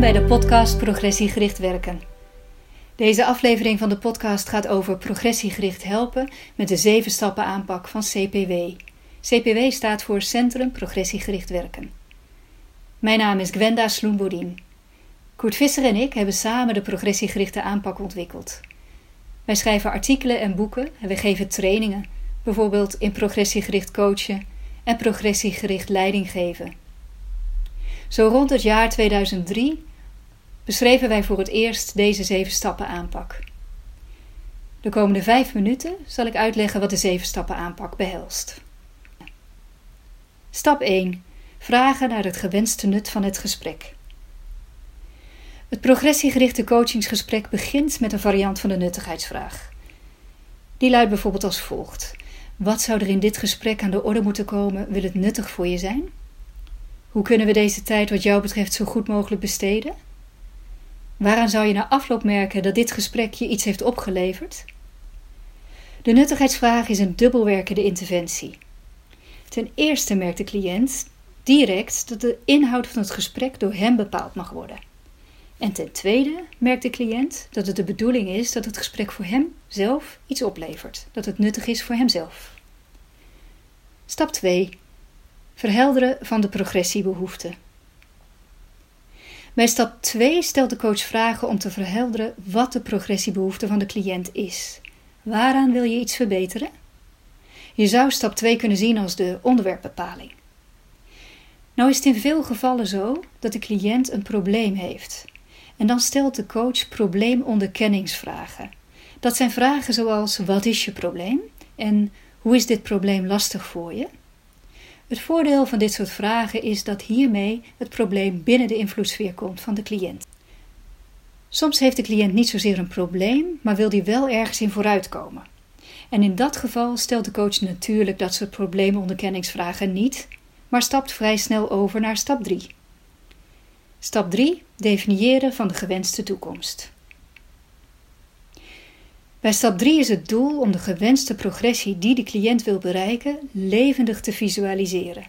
Bij de podcast Progressiegericht Werken. Deze aflevering van de podcast gaat over progressiegericht helpen met de zeven stappen aanpak van CPW. CPW staat voor Centrum Progressiegericht Werken. Mijn naam is Gwenda Sloenbodien. Koert Visser en ik hebben samen de progressiegerichte aanpak ontwikkeld. Wij schrijven artikelen en boeken en we geven trainingen, bijvoorbeeld in progressiegericht coachen en progressiegericht leiding geven. Zo rond het jaar 2003 beschreven wij voor het eerst deze zeven stappen aanpak. De komende vijf minuten zal ik uitleggen wat de zeven stappen aanpak behelst. Stap 1. Vragen naar het gewenste nut van het gesprek. Het progressiegerichte coachingsgesprek begint met een variant van de nuttigheidsvraag. Die luidt bijvoorbeeld als volgt: Wat zou er in dit gesprek aan de orde moeten komen? Wil het nuttig voor je zijn? Hoe kunnen we deze tijd wat jou betreft zo goed mogelijk besteden? Waaraan zou je na afloop merken dat dit gesprek je iets heeft opgeleverd? De nuttigheidsvraag is een dubbelwerkende interventie. Ten eerste merkt de cliënt direct dat de inhoud van het gesprek door hem bepaald mag worden. En ten tweede merkt de cliënt dat het de bedoeling is dat het gesprek voor hem zelf iets oplevert, dat het nuttig is voor hemzelf. Stap 2. Verhelderen van de progressiebehoeften. Bij stap 2 stelt de coach vragen om te verhelderen wat de progressiebehoefte van de cliënt is. Waaraan wil je iets verbeteren? Je zou stap 2 kunnen zien als de onderwerpbepaling. Nou is het in veel gevallen zo dat de cliënt een probleem heeft. En dan stelt de coach probleemonderkenningsvragen. Dat zijn vragen zoals: wat is je probleem? En hoe is dit probleem lastig voor je? Het voordeel van dit soort vragen is dat hiermee het probleem binnen de invloedssfeer komt van de cliënt. Soms heeft de cliënt niet zozeer een probleem, maar wil die wel ergens in vooruitkomen. En in dat geval stelt de coach natuurlijk dat soort probleemonderkenningsvragen niet, maar stapt vrij snel over naar stap 3. Stap 3: definiëren van de gewenste toekomst. Bij stap 3 is het doel om de gewenste progressie die de cliënt wil bereiken levendig te visualiseren.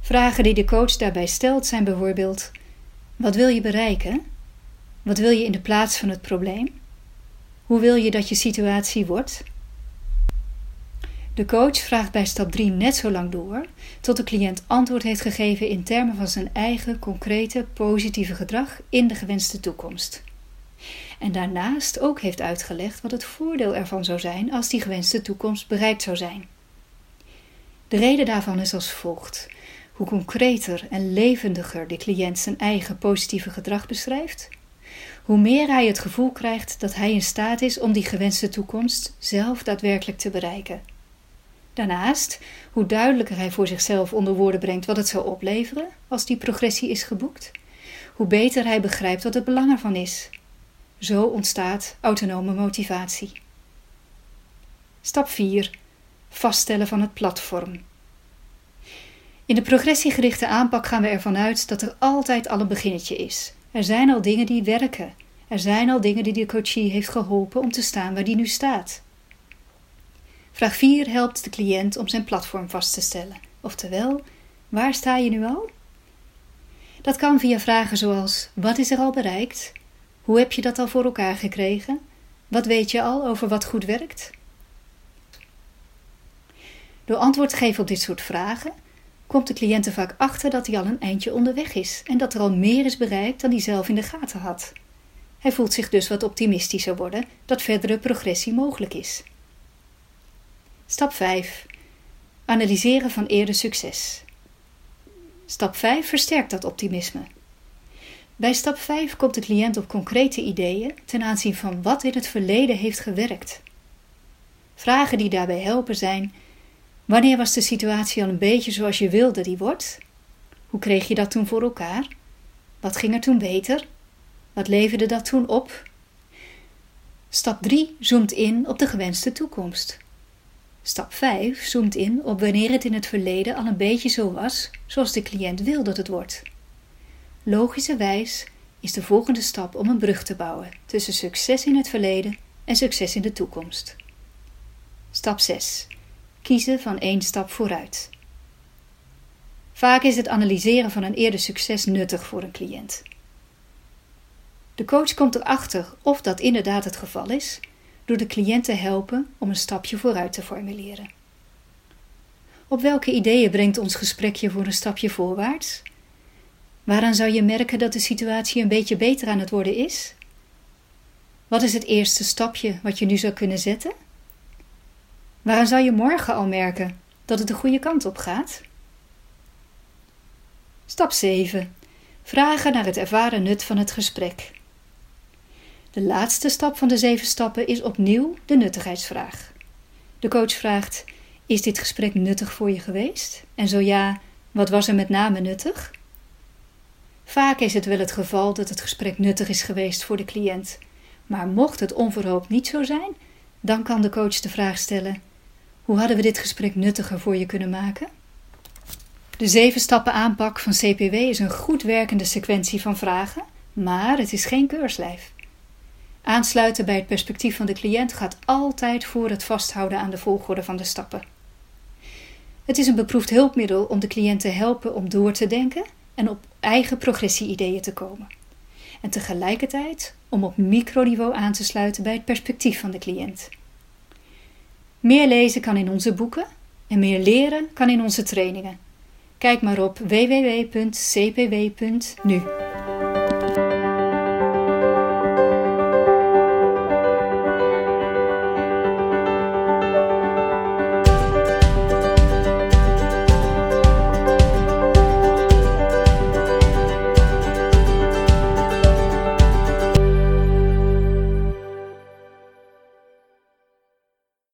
Vragen die de coach daarbij stelt zijn bijvoorbeeld: wat wil je bereiken? Wat wil je in de plaats van het probleem? Hoe wil je dat je situatie wordt? De coach vraagt bij stap 3 net zo lang door tot de cliënt antwoord heeft gegeven in termen van zijn eigen concrete positieve gedrag in de gewenste toekomst en daarnaast ook heeft uitgelegd wat het voordeel ervan zou zijn als die gewenste toekomst bereikt zou zijn. De reden daarvan is als volgt: hoe concreter en levendiger de cliënt zijn eigen positieve gedrag beschrijft, hoe meer hij het gevoel krijgt dat hij in staat is om die gewenste toekomst zelf daadwerkelijk te bereiken. Daarnaast, hoe duidelijker hij voor zichzelf onder woorden brengt wat het zou opleveren als die progressie is geboekt, hoe beter hij begrijpt wat het belang ervan is zo ontstaat autonome motivatie. Stap 4. Vaststellen van het platform. In de progressiegerichte aanpak gaan we ervan uit dat er altijd al een beginnetje is. Er zijn al dingen die werken. Er zijn al dingen die de coachie heeft geholpen om te staan waar die nu staat. Vraag 4 helpt de cliënt om zijn platform vast te stellen. Oftewel, waar sta je nu al? Dat kan via vragen zoals: wat is er al bereikt? Hoe heb je dat al voor elkaar gekregen? Wat weet je al over wat goed werkt? Door antwoord te geven op dit soort vragen komt de cliënt er vaak achter dat hij al een eindje onderweg is en dat er al meer is bereikt dan hij zelf in de gaten had. Hij voelt zich dus wat optimistischer worden dat verdere progressie mogelijk is. Stap 5. Analyseren van eerder succes. Stap 5 versterkt dat optimisme. Bij stap 5 komt de cliënt op concrete ideeën ten aanzien van wat in het verleden heeft gewerkt. Vragen die daarbij helpen zijn: wanneer was de situatie al een beetje zoals je wilde die wordt? Hoe kreeg je dat toen voor elkaar? Wat ging er toen beter? Wat leverde dat toen op? Stap 3 zoomt in op de gewenste toekomst. Stap 5 zoomt in op wanneer het in het verleden al een beetje zo was zoals de cliënt wil dat het wordt. Logischerwijs is de volgende stap om een brug te bouwen tussen succes in het verleden en succes in de toekomst. Stap 6. Kiezen van één stap vooruit. Vaak is het analyseren van een eerder succes nuttig voor een cliënt. De coach komt erachter of dat inderdaad het geval is, door de cliënt te helpen om een stapje vooruit te formuleren. Op welke ideeën brengt ons gesprekje voor een stapje voorwaarts? Waaraan zou je merken dat de situatie een beetje beter aan het worden is? Wat is het eerste stapje wat je nu zou kunnen zetten? Waaraan zou je morgen al merken dat het de goede kant op gaat? Stap 7. Vragen naar het ervaren nut van het gesprek. De laatste stap van de zeven stappen is opnieuw de nuttigheidsvraag. De coach vraagt: Is dit gesprek nuttig voor je geweest? En zo ja, wat was er met name nuttig? Vaak is het wel het geval dat het gesprek nuttig is geweest voor de cliënt. Maar mocht het onverhoopt niet zo zijn, dan kan de coach de vraag stellen: Hoe hadden we dit gesprek nuttiger voor je kunnen maken? De zeven stappen aanpak van CPW is een goed werkende sequentie van vragen, maar het is geen keurslijf. Aansluiten bij het perspectief van de cliënt gaat altijd voor het vasthouden aan de volgorde van de stappen. Het is een beproefd hulpmiddel om de cliënt te helpen om door te denken en op eigen progressie-ideeën te komen. En tegelijkertijd om op microniveau aan te sluiten bij het perspectief van de cliënt. Meer lezen kan in onze boeken en meer leren kan in onze trainingen. Kijk maar op www.cpw.nu.